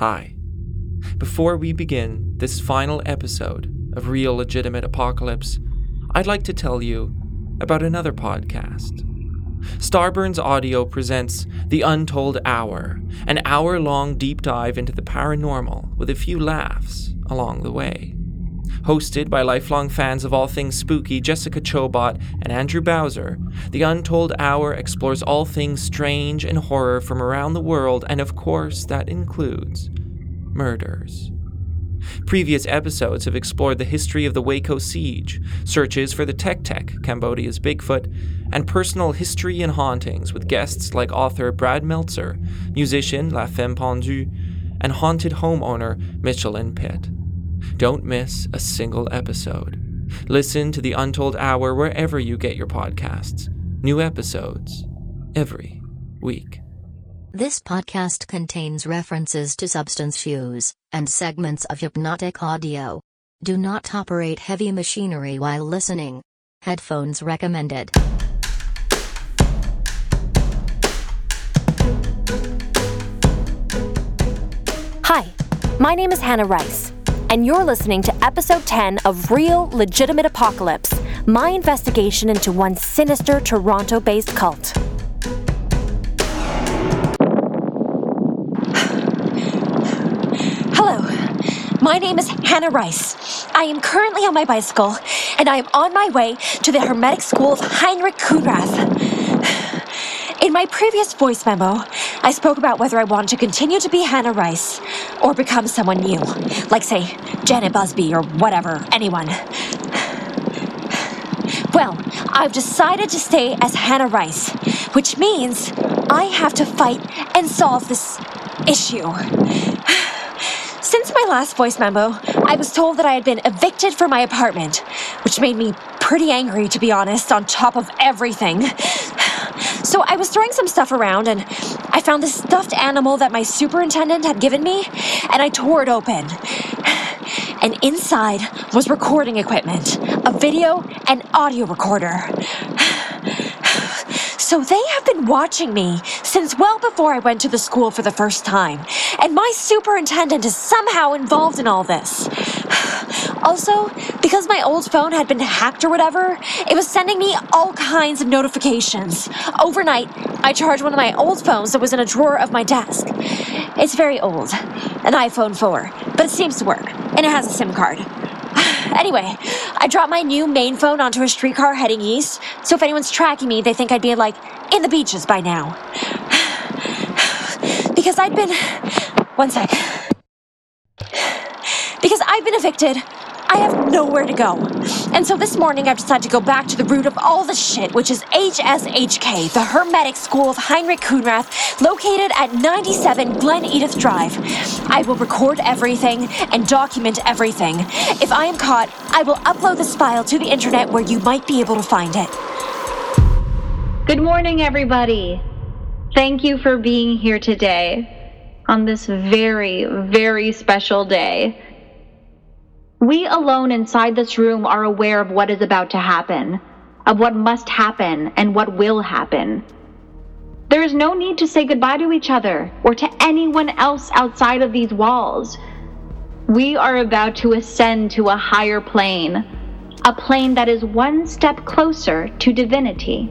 Hi. Before we begin this final episode of Real Legitimate Apocalypse, I'd like to tell you about another podcast. Starburns Audio presents The Untold Hour, an hour long deep dive into the paranormal with a few laughs along the way. Hosted by lifelong fans of all things spooky Jessica Chobot and Andrew Bowser, The Untold Hour explores all things strange and horror from around the world, and of course, that includes murders. Previous episodes have explored the history of the Waco siege, searches for the Tek Tek, Cambodia's Bigfoot, and personal history and hauntings with guests like author Brad Meltzer, musician La Femme Pendue, and haunted homeowner Michelin Pitt. Don't miss a single episode. Listen to The Untold Hour wherever you get your podcasts. New episodes every week. This podcast contains references to substance use and segments of hypnotic audio. Do not operate heavy machinery while listening. Headphones recommended. Hi, my name is Hannah Rice, and you're listening to episode 10 of Real Legitimate Apocalypse, my investigation into one sinister Toronto based cult. Hello, my name is Hannah Rice. I am currently on my bicycle, and I am on my way to the Hermetic School of Heinrich Khunrath. In my previous voice memo, I spoke about whether I wanted to continue to be Hannah Rice or become someone new, like, say, Janet Busby or whatever, anyone. Well, I've decided to stay as Hannah Rice, which means I have to fight and solve this issue. Since my last voice memo, I was told that I had been evicted from my apartment, which made me pretty angry, to be honest, on top of everything. So I was throwing some stuff around and I found this stuffed animal that my superintendent had given me and I tore it open. And inside was recording equipment, a video and audio recorder. So they have been watching me since well before I went to the school for the first time, and my superintendent is somehow involved in all this. Also, because my old phone had been hacked or whatever, it was sending me all kinds of notifications. Overnight, I charged one of my old phones that was in a drawer of my desk. It's very old, an iPhone 4, but it seems to work, and it has a SIM card. Anyway, I dropped my new main phone onto a streetcar heading east, so if anyone's tracking me, they think I'd be like in the beaches by now. Because I'd been. One sec. Because I've been evicted, I have nowhere to go. And so this morning I've decided to go back to the root of all the shit, which is HSHK, the Hermetic School of Heinrich Khunrath, located at 97 Glen Edith Drive. I will record everything and document everything. If I am caught, I will upload this file to the internet where you might be able to find it. Good morning, everybody. Thank you for being here today on this very, very special day. We alone inside this room are aware of what is about to happen, of what must happen, and what will happen. There is no need to say goodbye to each other or to anyone else outside of these walls. We are about to ascend to a higher plane, a plane that is one step closer to divinity,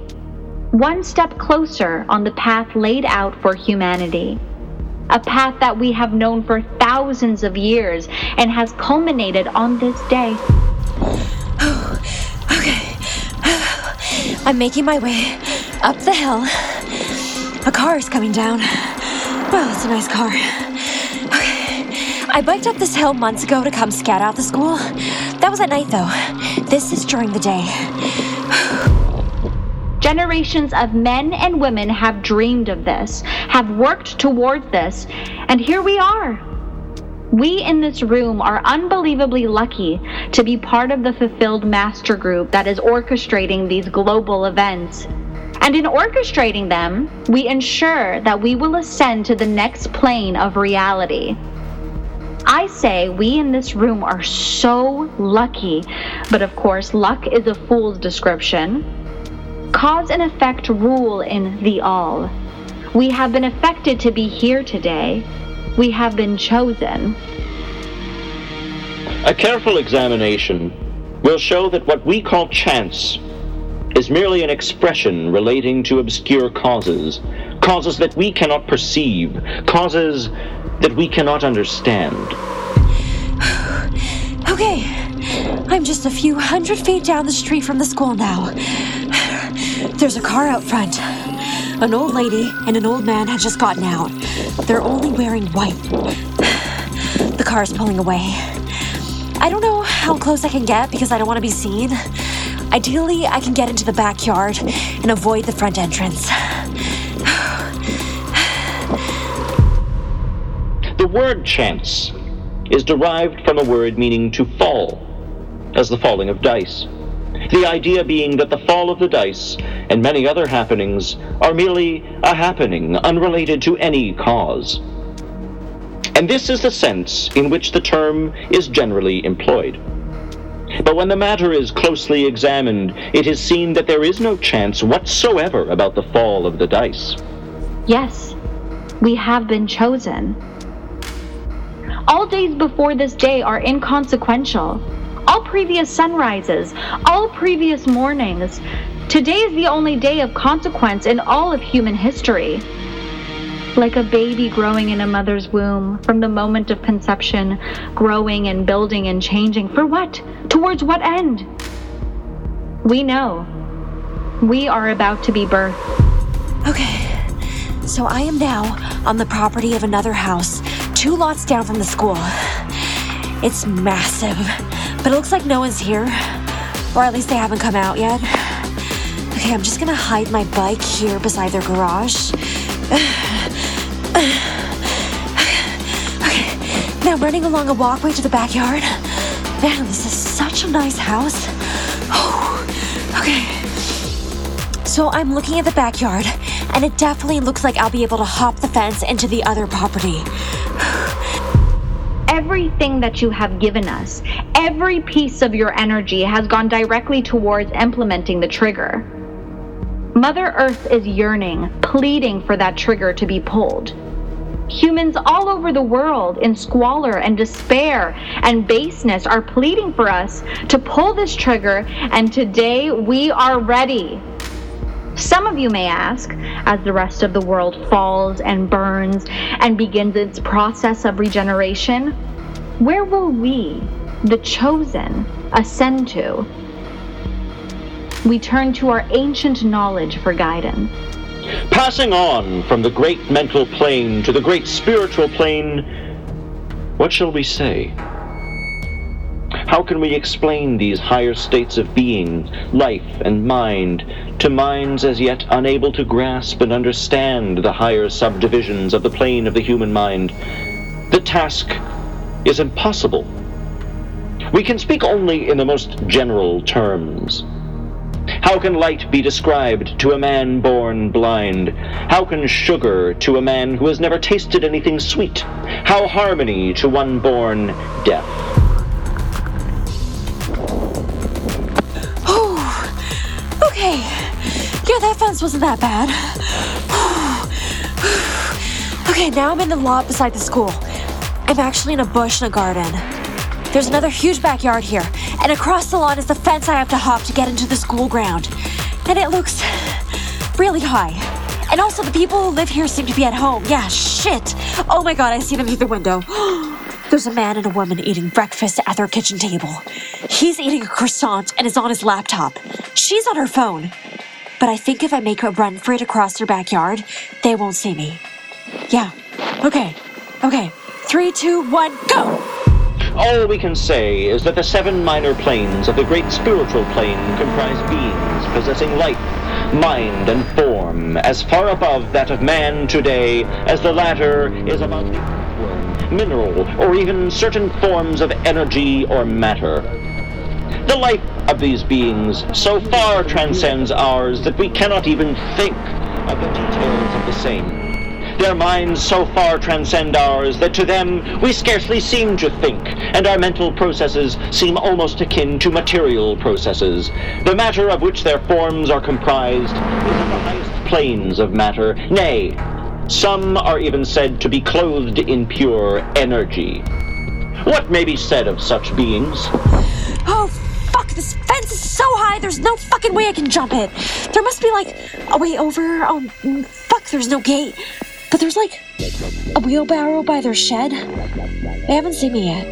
one step closer on the path laid out for humanity a path that we have known for thousands of years and has culminated on this day. okay. I'm making my way up the hill. A car is coming down. Well, it's a nice car. Okay. I biked up this hill months ago to come scout out the school. That was at night, though. This is during the day. Generations of men and women have dreamed of this, have worked towards this, and here we are. We in this room are unbelievably lucky to be part of the fulfilled master group that is orchestrating these global events. And in orchestrating them, we ensure that we will ascend to the next plane of reality. I say we in this room are so lucky, but of course, luck is a fool's description. Cause and effect rule in the all. We have been affected to be here today. we have been chosen. A careful examination will show that what we call chance is merely an expression relating to obscure causes, causes that we cannot perceive, causes that we cannot understand. Okay, I'm just a few hundred feet down the street from the school now. There's a car out front. An old lady and an old man had just gotten out. They're only wearing white. The car's pulling away. I don't know how close I can get because I don't want to be seen. Ideally, I can get into the backyard and avoid the front entrance. The word chance is derived from a word meaning to fall, as the falling of dice. The idea being that the fall of the dice and many other happenings are merely a happening unrelated to any cause. And this is the sense in which the term is generally employed. But when the matter is closely examined, it is seen that there is no chance whatsoever about the fall of the dice. Yes, we have been chosen. All days before this day are inconsequential. All previous sunrises, all previous mornings. Today is the only day of consequence in all of human history. Like a baby growing in a mother's womb, from the moment of conception, growing and building and changing. For what? Towards what end? We know. We are about to be birthed. Okay, so I am now on the property of another house, two lots down from the school. It's massive, but it looks like no one's here, or at least they haven't come out yet. Okay, I'm just gonna hide my bike here beside their garage. Okay, now running along a walkway to the backyard. Man, this is such a nice house. Okay. So I'm looking at the backyard, and it definitely looks like I'll be able to hop the fence into the other property. Everything that you have given us, every piece of your energy has gone directly towards implementing the trigger. Mother Earth is yearning, pleading for that trigger to be pulled. Humans all over the world in squalor and despair and baseness are pleading for us to pull this trigger, and today we are ready. Some of you may ask, as the rest of the world falls and burns and begins its process of regeneration, where will we, the chosen, ascend to? We turn to our ancient knowledge for guidance. Passing on from the great mental plane to the great spiritual plane, what shall we say? How can we explain these higher states of being, life, and mind to minds as yet unable to grasp and understand the higher subdivisions of the plane of the human mind? The task is impossible. We can speak only in the most general terms. How can light be described to a man born blind? How can sugar to a man who has never tasted anything sweet? How harmony to one born deaf? Oh, okay. Yeah, that fence wasn't that bad. okay, now I'm in the lot beside the school. I'm actually in a bush in a garden. There's another huge backyard here, and across the lawn is the fence I have to hop to get into the school ground. And it looks really high. And also, the people who live here seem to be at home. Yeah, shit. Oh my god, I see them through the window. There's a man and a woman eating breakfast at their kitchen table. He's eating a croissant and is on his laptop. She's on her phone. But I think if I make a run for it across their backyard, they won't see me. Yeah. Okay. Okay. Three, two, one, go! All we can say is that the seven minor planes of the great spiritual plane comprise beings possessing life, mind, and form as far above that of man today as the latter is above the earthworm, mineral, or even certain forms of energy or matter. The life of these beings so far transcends ours that we cannot even think of the details of the same. Their minds so far transcend ours that to them we scarcely seem to think, and our mental processes seem almost akin to material processes. The matter of which their forms are comprised is in the highest planes of matter, nay, Some are even said to be clothed in pure energy. What may be said of such beings? Oh, fuck, this fence is so high, there's no fucking way I can jump it. There must be like a way over. Oh, mm, fuck, there's no gate. But there's like a wheelbarrow by their shed. They haven't seen me yet.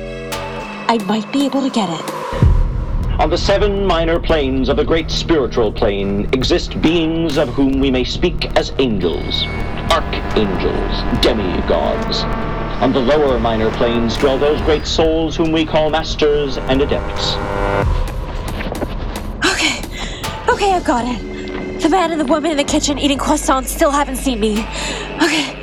I might be able to get it. On the seven minor planes of the great spiritual plane exist beings of whom we may speak as angels, archangels, demigods. On the lower minor planes dwell those great souls whom we call masters and adepts. Okay, okay, I've got it. The man and the woman in the kitchen eating croissants still haven't seen me. Okay,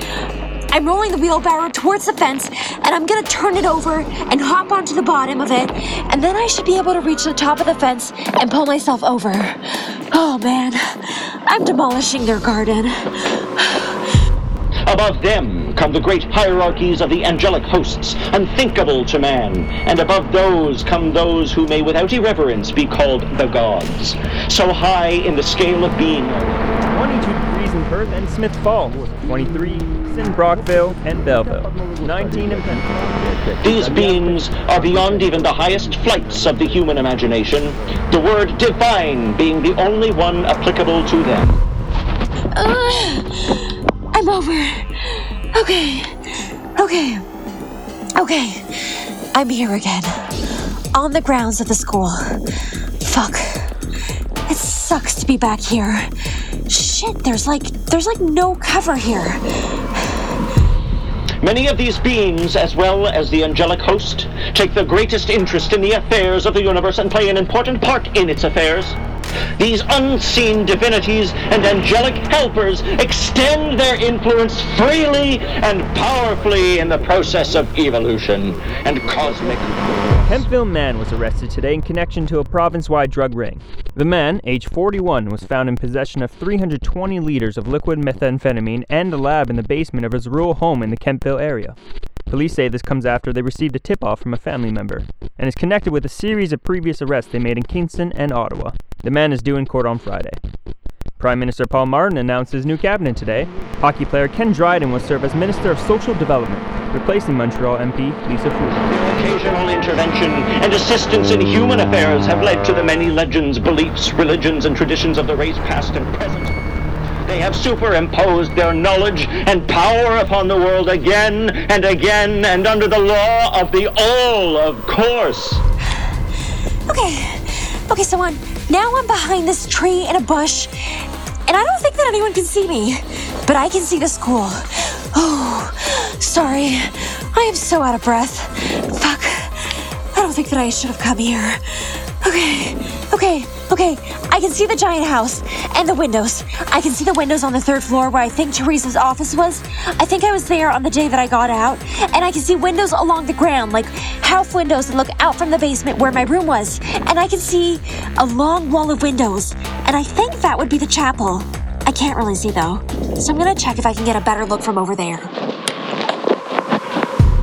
I'm rolling the wheelbarrow towards the fence, and I'm gonna turn it over and hop onto the bottom of it, and then I should be able to reach the top of the fence and pull myself over. Oh man, I'm demolishing their garden. Above them come the great hierarchies of the angelic hosts, unthinkable to man, and above those come those who may without irreverence be called the gods. So high in the scale of being 22 degrees in Perth and Smith Falls, 23 in Brockville and Belleville, 19 in Penfield. These beings are beyond even the highest flights of the human imagination, the word divine being the only one applicable to them. Ugh. Over. Okay. Okay. Okay. I'm here again. On the grounds of the school. Fuck. It sucks to be back here. Shit, there's like there's like no cover here. Many of these beings, as well as the angelic host, take the greatest interest in the affairs of the universe and play an important part in its affairs. These unseen divinities and angelic helpers extend their influence freely and powerfully in the process of evolution and cosmic. Kemptville man was arrested today in connection to a province-wide drug ring. The man, age 41, was found in possession of 320 liters of liquid methamphetamine and a lab in the basement of his rural home in the Kemptville area. Police say this comes after they received a tip-off from a family member and is connected with a series of previous arrests they made in Kingston and Ottawa. The man is due in court on Friday. Prime Minister Paul Martin announced his new cabinet today. Hockey player Ken Dryden will serve as Minister of Social Development, replacing Montreal MP Lisa. Occasional intervention and assistance in human affairs have led to the many legends, beliefs, religions, and traditions of the race past and present. They have superimposed their knowledge and power upon the world again and again and under the law of the all, of course. Okay. Okay, so on now I'm behind this tree in a bush, and I don't think that anyone can see me, but I can see the school. Oh, sorry. I am so out of breath. Fuck. I don't think that I should have come here. Okay, okay, okay. I can see the giant house and the windows. I can see the windows on the third floor where I think Teresa's office was. I think I was there on the day that I got out. And I can see windows along the ground, like half windows that look out from the basement where my room was. And I can see a long wall of windows. And I think that would be the chapel. I can't really see though. So I'm gonna check if I can get a better look from over there.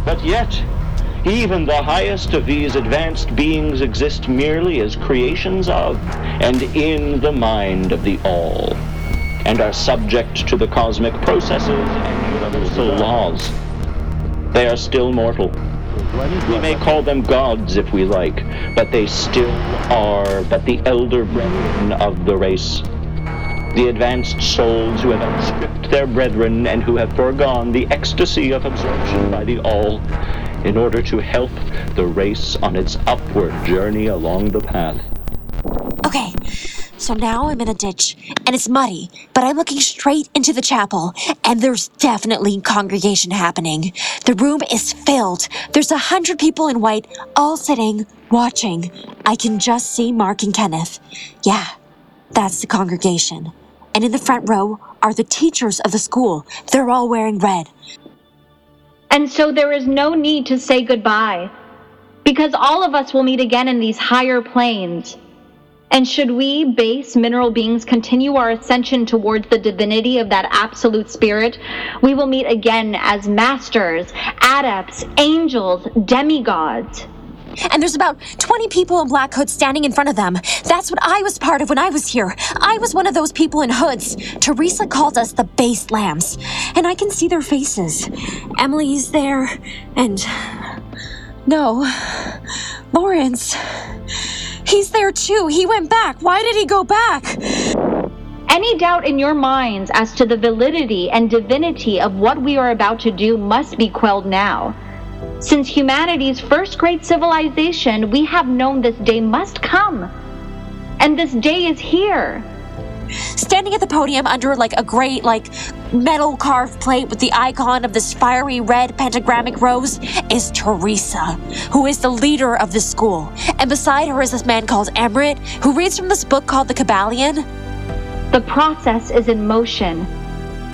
But yet, even the highest of these advanced beings exist merely as creations of and in the mind of the All, and are subject to the cosmic processes and universal laws. They are still mortal. We may call them gods if we like, but they still are but the elder brethren of the race. The advanced souls who have outstripped their brethren and who have foregone the ecstasy of absorption by the All in order to help the race on its upward journey along the path. Okay, so now I'm in a ditch and it's muddy, but I'm looking straight into the chapel and there's definitely congregation happening. The room is filled. There's a hundred people in white, all sitting, watching. I can just see Mark and Kenneth. Yeah, that's the congregation. And in the front row are the teachers of the school. They're all wearing red. And so there is no need to say goodbye, because all of us will meet again in these higher planes. And should we, base mineral beings, continue our ascension towards the divinity of that absolute spirit, we will meet again as masters, adepts, angels, demigods. And there's about 20 people in black hoods standing in front of them. That's what I was part of when I was here. I was one of those people in hoods. Teresa called us the base lambs. And I can see their faces. Emily's there, and. No. Lawrence. He's there too. He went back. Why did he go back? Any doubt in your minds as to the validity and divinity of what we are about to do must be quelled now. Since humanity's first great civilization, we have known this day must come. And this day is here. Standing at the podium under like a great like metal carved plate with the icon of this fiery red pentagrammic rose is Teresa, who is the leader of the school. And beside her is this man called Emrit, who reads from this book called The Kybalion. The process is in motion.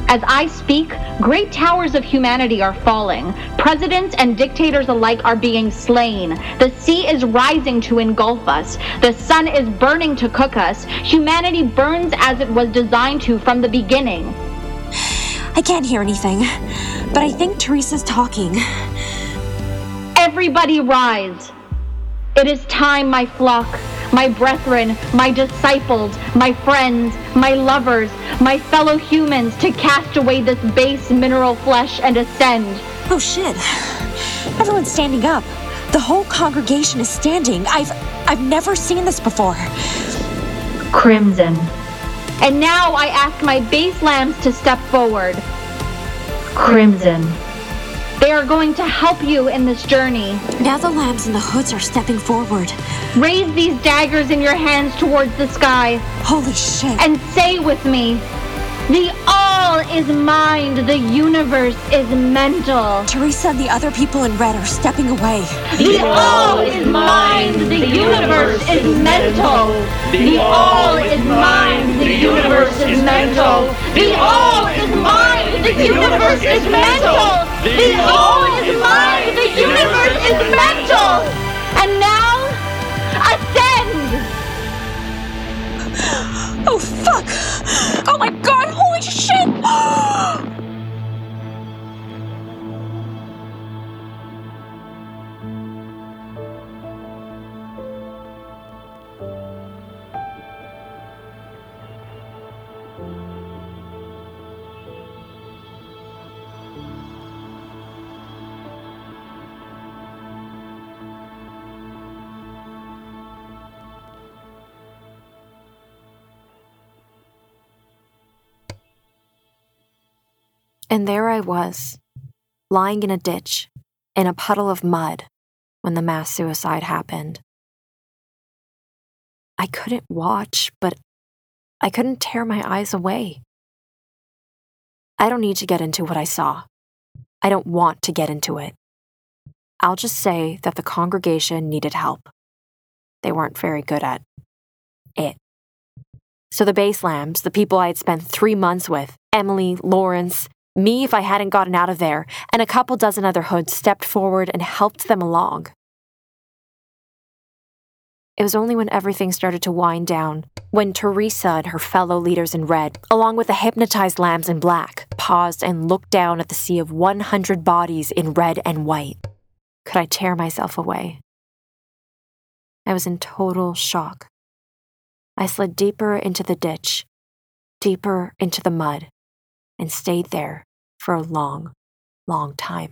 As I speak, great towers of humanity are falling. Presidents and dictators alike are being slain. The sea is rising to engulf us. The sun is burning to cook us. Humanity burns as it was designed to from the beginning. I can't hear anything, but I think Teresa's talking. Everybody rise. It is time, my flock, my brethren, my disciples, my friends, my lovers, my fellow humans, to cast away this base mineral flesh and ascend. Oh shit. Everyone's standing up. The whole congregation is standing. I've I've never seen this before. Crimson. And now I ask my base lambs to step forward. Crimson. They are going to help you in this journey. Now the lambs and the hoods are stepping forward. Raise these daggers in your hands towards the sky Holy shit. and say with me, The all is mind, the universe is mental. Teresa and the other people in red are stepping away. The all is mind, the universe is mental. The all is mind, the universe is mental. The all is mind, the universe is mental. The all is mind, the universe is mental. And now, ascend! Oh fuck! Oh my god, holy shit! And there I was, lying in a ditch, in a puddle of mud, when the mass suicide happened. I couldn't watch, but I couldn't tear my eyes away. I don't need to get into what I saw. I don't want to get into it. I'll just say that the congregation needed help. They weren't very good at it. So the base lambs, the people I had spent three months with, Emily, Lawrence, me if I hadn't gotten out of there, and a couple dozen other hoods stepped forward and helped them along. It was only when everything started to wind down, when Teresa and her fellow leaders in red, along with the hypnotized lambs in black, paused and looked down at the sea of 100 bodies in red and white, could I tear myself away. I was in total shock. I slid deeper into the ditch, deeper into the mud, and stayed there for a long, long time.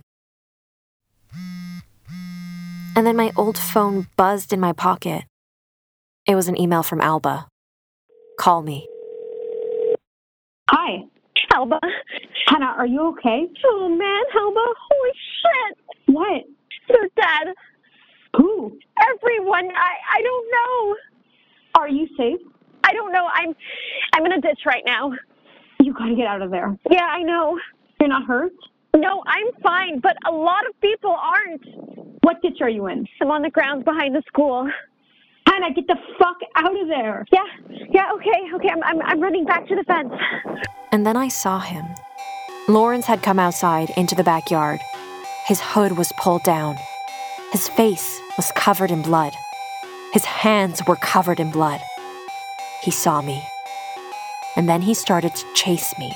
And then my old phone buzzed in my pocket. It was an email from Alba. Call me. Hi. Alba. Hannah, are you okay? Oh man, Alba. Holy shit. What? They're dead. Who? Everyone. I I don't know. Are you safe? I don't know. I'm I'm in a ditch right now. You gotta get out of there. Yeah, I know. You're not hurt? No, I'm fine, but a lot of people aren't. What ditch are you in? I'm on the grounds behind the school. Hannah, get the fuck out of there. Yeah, yeah, okay, okay. I'm I'm, I'm running back to the fence. And then I saw him. Lawrence had come outside into the backyard. His hood was pulled down. His face was covered in blood. His hands were covered in blood. He saw me. And then he started to chase me.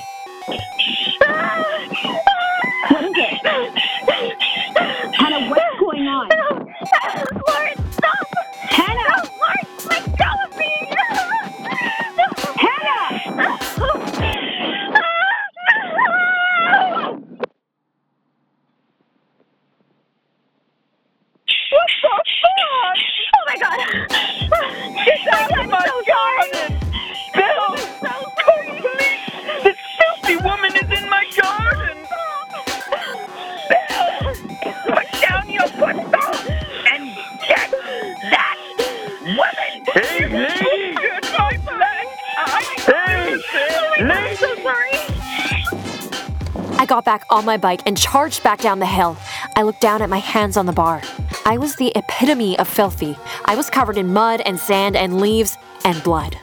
Back on my bike and charged back down the hill. I looked down at my hands on the bar. I was the epitome of filthy. I was covered in mud and sand and leaves and blood.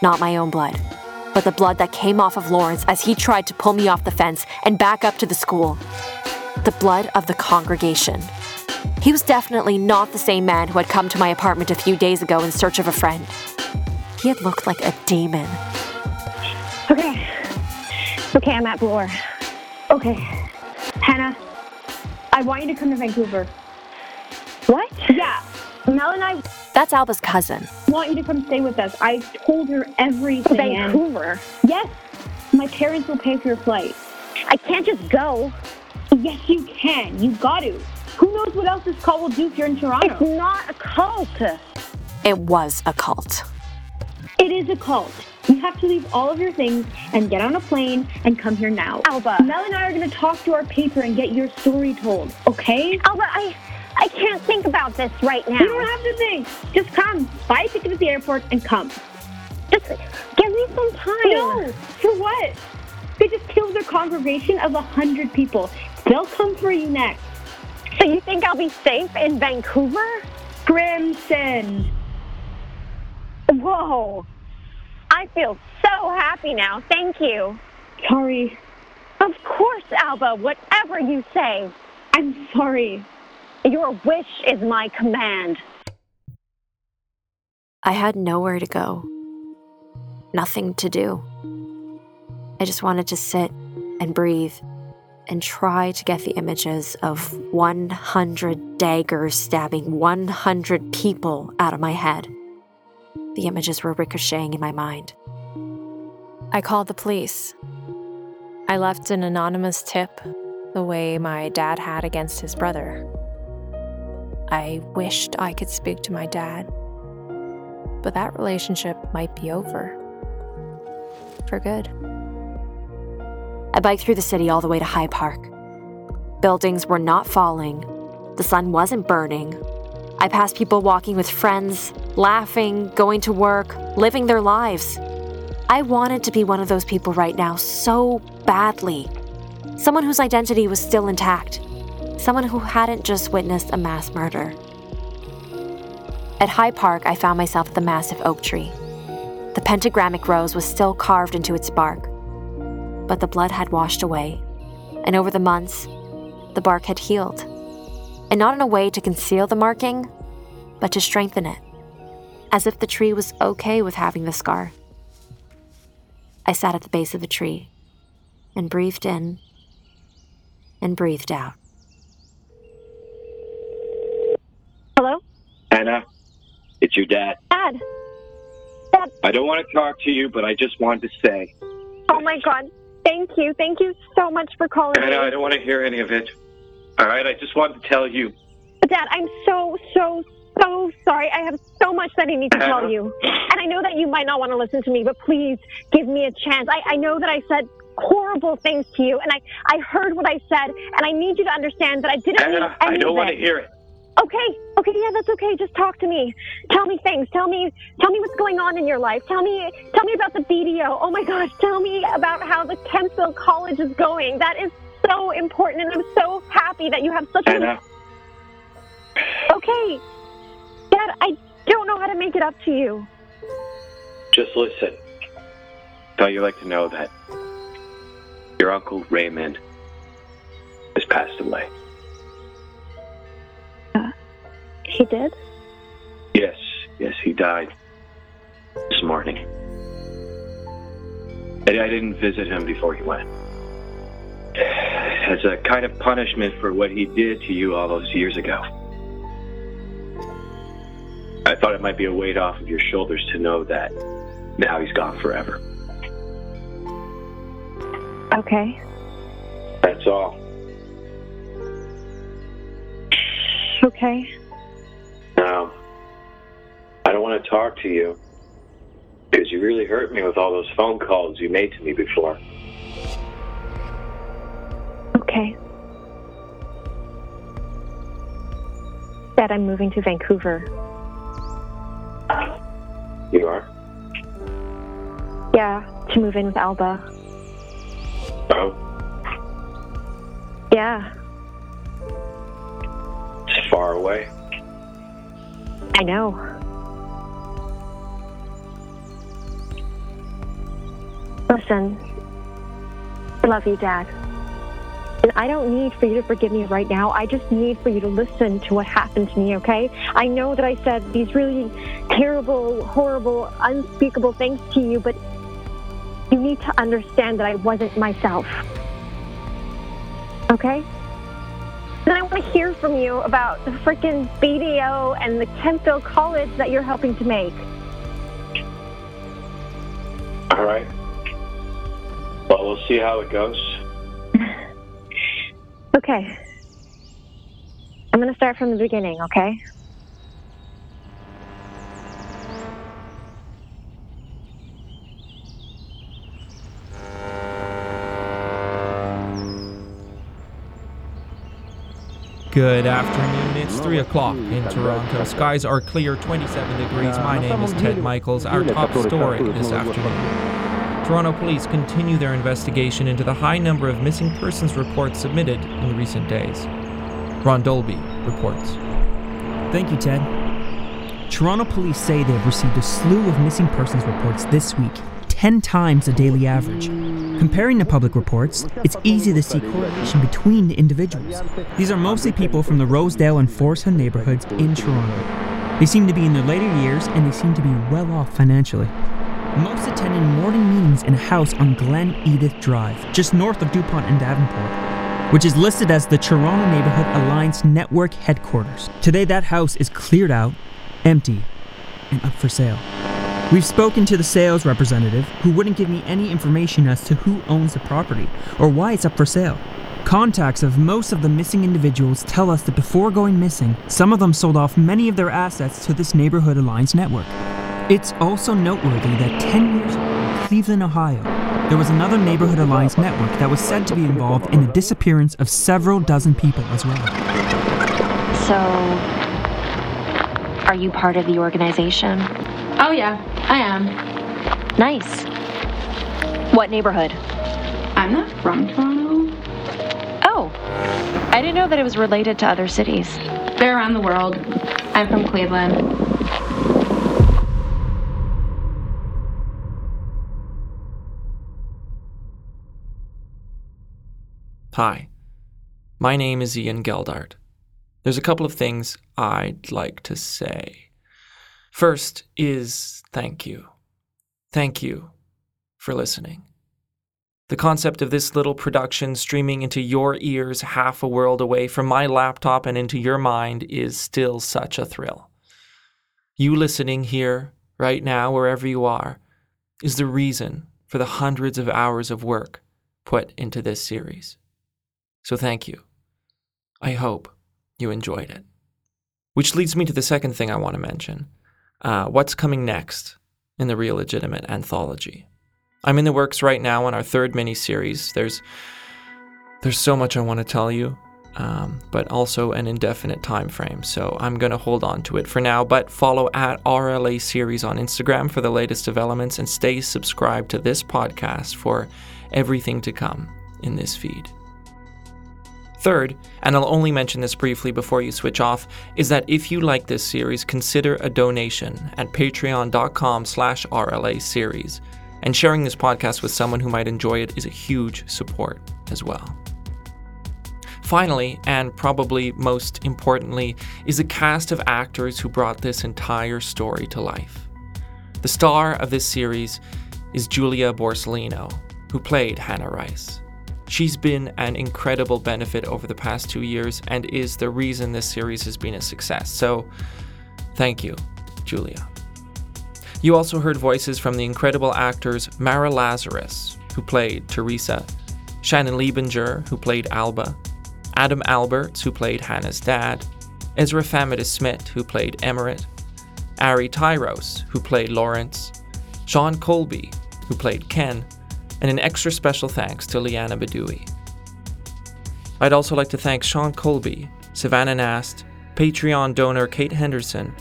Not my own blood, but the blood that came off of Lawrence as he tried to pull me off the fence and back up to the school. The blood of the congregation. He was definitely not the same man who had come to my apartment a few days ago in search of a friend. He had looked like a demon. Okay. Okay, I'm at Bloor. Okay. Hannah, I want you to come to Vancouver. What? Yeah. Mel and I That's Alba's cousin. want you to come stay with us. I told her everything. and- Vancouver. Yes. My parents will pay for your flight. I can't just go. Yes, you can. You got to. Who knows what else this call will do if you're in Toronto? It's not a cult. It was a cult. It is a cult. You have to leave all of your things and get on a plane and come here now. Alba. Mel and I are going to talk to our paper and get your story told, okay? Alba, I, I can't think about this right now. You don't have to think. Just come. Buy a ticket at the airport and come. Just give me some time. No. For what? They just killed their congregation of a hundred people. They'll come for you next. So you think I'll be safe in Vancouver? Crimson. Whoa. I feel so happy now. Thank you. Sorry. Of course, Alba, whatever you say. I'm sorry. Your wish is my command. I had nowhere to go, nothing to do. I just wanted to sit and breathe and try to get the images of 100 daggers stabbing 100 people out of my head. The images were ricocheting in my mind. I called the police. I left an anonymous tip the way my dad had against his brother. I wished I could speak to my dad but that relationship might be over. For good. I biked through the city all the way to High Park. Buildings were not falling, the sun wasn't burning. I passed people walking with friends, laughing, going to work, living their lives. I wanted to be one of those people right now so badly. Someone whose identity was still intact. Someone who hadn't just witnessed a mass murder. At High Park, I found myself at the massive oak tree. The pentagrammic rose was still carved into its bark, but the blood had washed away, and over the months, the bark had healed. And not in a way to conceal the marking, but to strengthen it, as if the tree was okay with having the scar. I sat at the base of the tree and breathed in and breathed out. Hello? Anna, it's your dad. Dad. Dad. I don't want to talk to you, but I just wanted to say, Oh my God. Thank you. Thank you so much for calling Anna, I don't want to hear any of it. All right, I just wanted to tell you. Dad, I'm so, so, so sorry. I have so much that I need to tell uh-huh. you. And I know that you might not want to listen to me, but please give me a chance. I, I know that I said horrible things to you, and I, I heard what I said, and I need you to understand that I didn't mean Anna, any I don't want to hear it. Okay, okay, yeah, that's okay. Just talk to me. Tell me things. Tell me, tell me what's going on in your life. Tell me, tell me about the BDO. Oh my gosh, tell me about how the Kemptville College is going. That is so important, and I'm so happy that you have such a. Anna, Okay, Dad, I don't know how to make it up to you. just listen. Thought you'd like to know that your uncle Raymond has passed away. Uh, he did. Yes, yes, he died this morning. And I didn't visit him before he went. As a kind of punishment for what he did to you all those years ago. I thought it might be a weight off of your shoulders to know that now he's gone forever. Okay. That's all. Okay. Now, I don't want to talk to you because you really hurt me with all those phone calls you made to me before. Okay. Dad, I'm moving to Vancouver. You are? Yeah, to move in with Alba. Oh, Yeah, it's far away. I know. Listen, I love you, Dad. And I don't need for you to forgive me right now. I just need for you to listen to what happened to me, okay? I know that I said these really terrible, horrible, unspeakable things to you, but you need to understand that I wasn't myself. Okay? And I want to hear from you about the freaking BDO and the Kemptville College that you're helping to make. All right. Well, we'll see how it goes. Okay. I'm going to start from the beginning, okay? Good afternoon. It's 3 o'clock in Toronto. Skies are clear, 27 degrees. My name is Ted Michaels. Our top story this afternoon. Toronto police continue their investigation into the high number of missing persons reports submitted in recent days. Ron Dolby reports. Thank you, Ted. Toronto police say they have received a slew of missing persons reports this week, 10 times the daily average. Comparing the public reports, it's easy to see correlation between the individuals. These are mostly people from the Rosedale and Forest Hill neighborhoods in Toronto. They seem to be in their later years and they seem to be well off financially. Most attended morning meetings in a house on Glen Edith Drive, just north of Dupont and Davenport, which is listed as the Toronto Neighborhood Alliance Network headquarters. Today, that house is cleared out, empty, and up for sale. We've spoken to the sales representative who wouldn't give me any information as to who owns the property or why it's up for sale. Contacts of most of the missing individuals tell us that before going missing, some of them sold off many of their assets to this Neighborhood Alliance network. It's also noteworthy that 10 years ago in Cleveland, Ohio, there was another Neighborhood Alliance network that was said to be involved in the disappearance of several dozen people as well. So, are you part of the organization? Oh, yeah, I am. Nice. What neighborhood? I'm not from Toronto. Oh, I didn't know that it was related to other cities. They're around the world. I'm from Cleveland. Hi, my name is Ian Geldart. There's a couple of things I'd like to say. First is thank you. Thank you for listening. The concept of this little production streaming into your ears half a world away from my laptop and into your mind is still such a thrill. You listening here, right now, wherever you are, is the reason for the hundreds of hours of work put into this series. So thank you. I hope you enjoyed it. Which leads me to the second thing I want to mention uh, what's coming next in the Real Legitimate anthology. I'm in the works right now on our third mini series. There's there's so much I want to tell you, um, but also an indefinite time frame. So I'm going to hold on to it for now. But follow at RLA Series on Instagram for the latest developments, and stay subscribed to this podcast for everything to come in this feed. Third, and I'll only mention this briefly before you switch off, is that if you like this series, consider a donation at patreon.com slash RLA series. And sharing this podcast with someone who might enjoy it is a huge support as well. Finally, and probably most importantly, is the cast of actors who brought this entire story to life. The star of this series is Julia Borsellino, who played Hannah Rice. She's been an incredible benefit over the past two years and is the reason this series has been a success. So, thank you, Julia. You also heard voices from the incredible actors Mara Lazarus, who played Teresa, Shannon Liebinger, who played Alba, Adam Alberts, who played Hannah's dad, Ezra Famidus Smith, who played Emerit, Ari Tyros, who played Lawrence, Sean Colby, who played Ken, and an extra special thanks to Liana Badui. I'd also like to thank Sean Colby, Savannah Nast, Patreon donor Kate Henderson,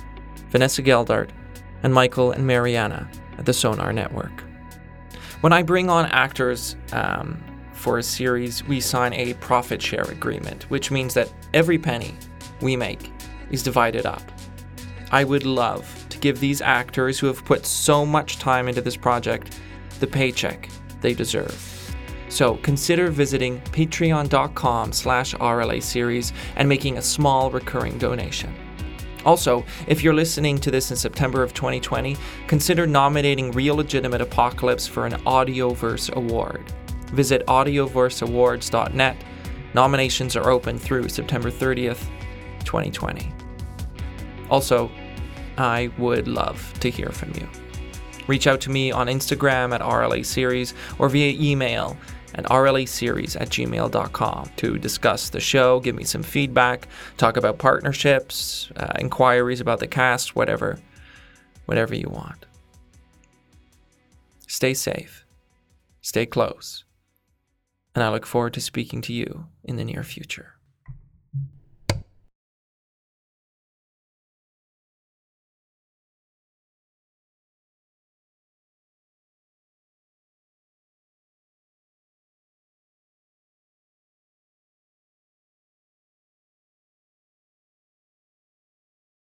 Vanessa Geldart, and Michael and Mariana at the Sonar Network. When I bring on actors um, for a series, we sign a profit share agreement, which means that every penny we make is divided up. I would love to give these actors who have put so much time into this project the paycheck they deserve. So consider visiting patreon.com slash RLA series and making a small recurring donation. Also, if you're listening to this in September of 2020, consider nominating Real Legitimate Apocalypse for an Audioverse Award. Visit audioverseawards.net. Nominations are open through September 30th, 2020. Also, I would love to hear from you. Reach out to me on Instagram at RLA Series or via email at rlaseries at gmail.com to discuss the show, give me some feedback, talk about partnerships, uh, inquiries about the cast, whatever, whatever you want. Stay safe, stay close, and I look forward to speaking to you in the near future.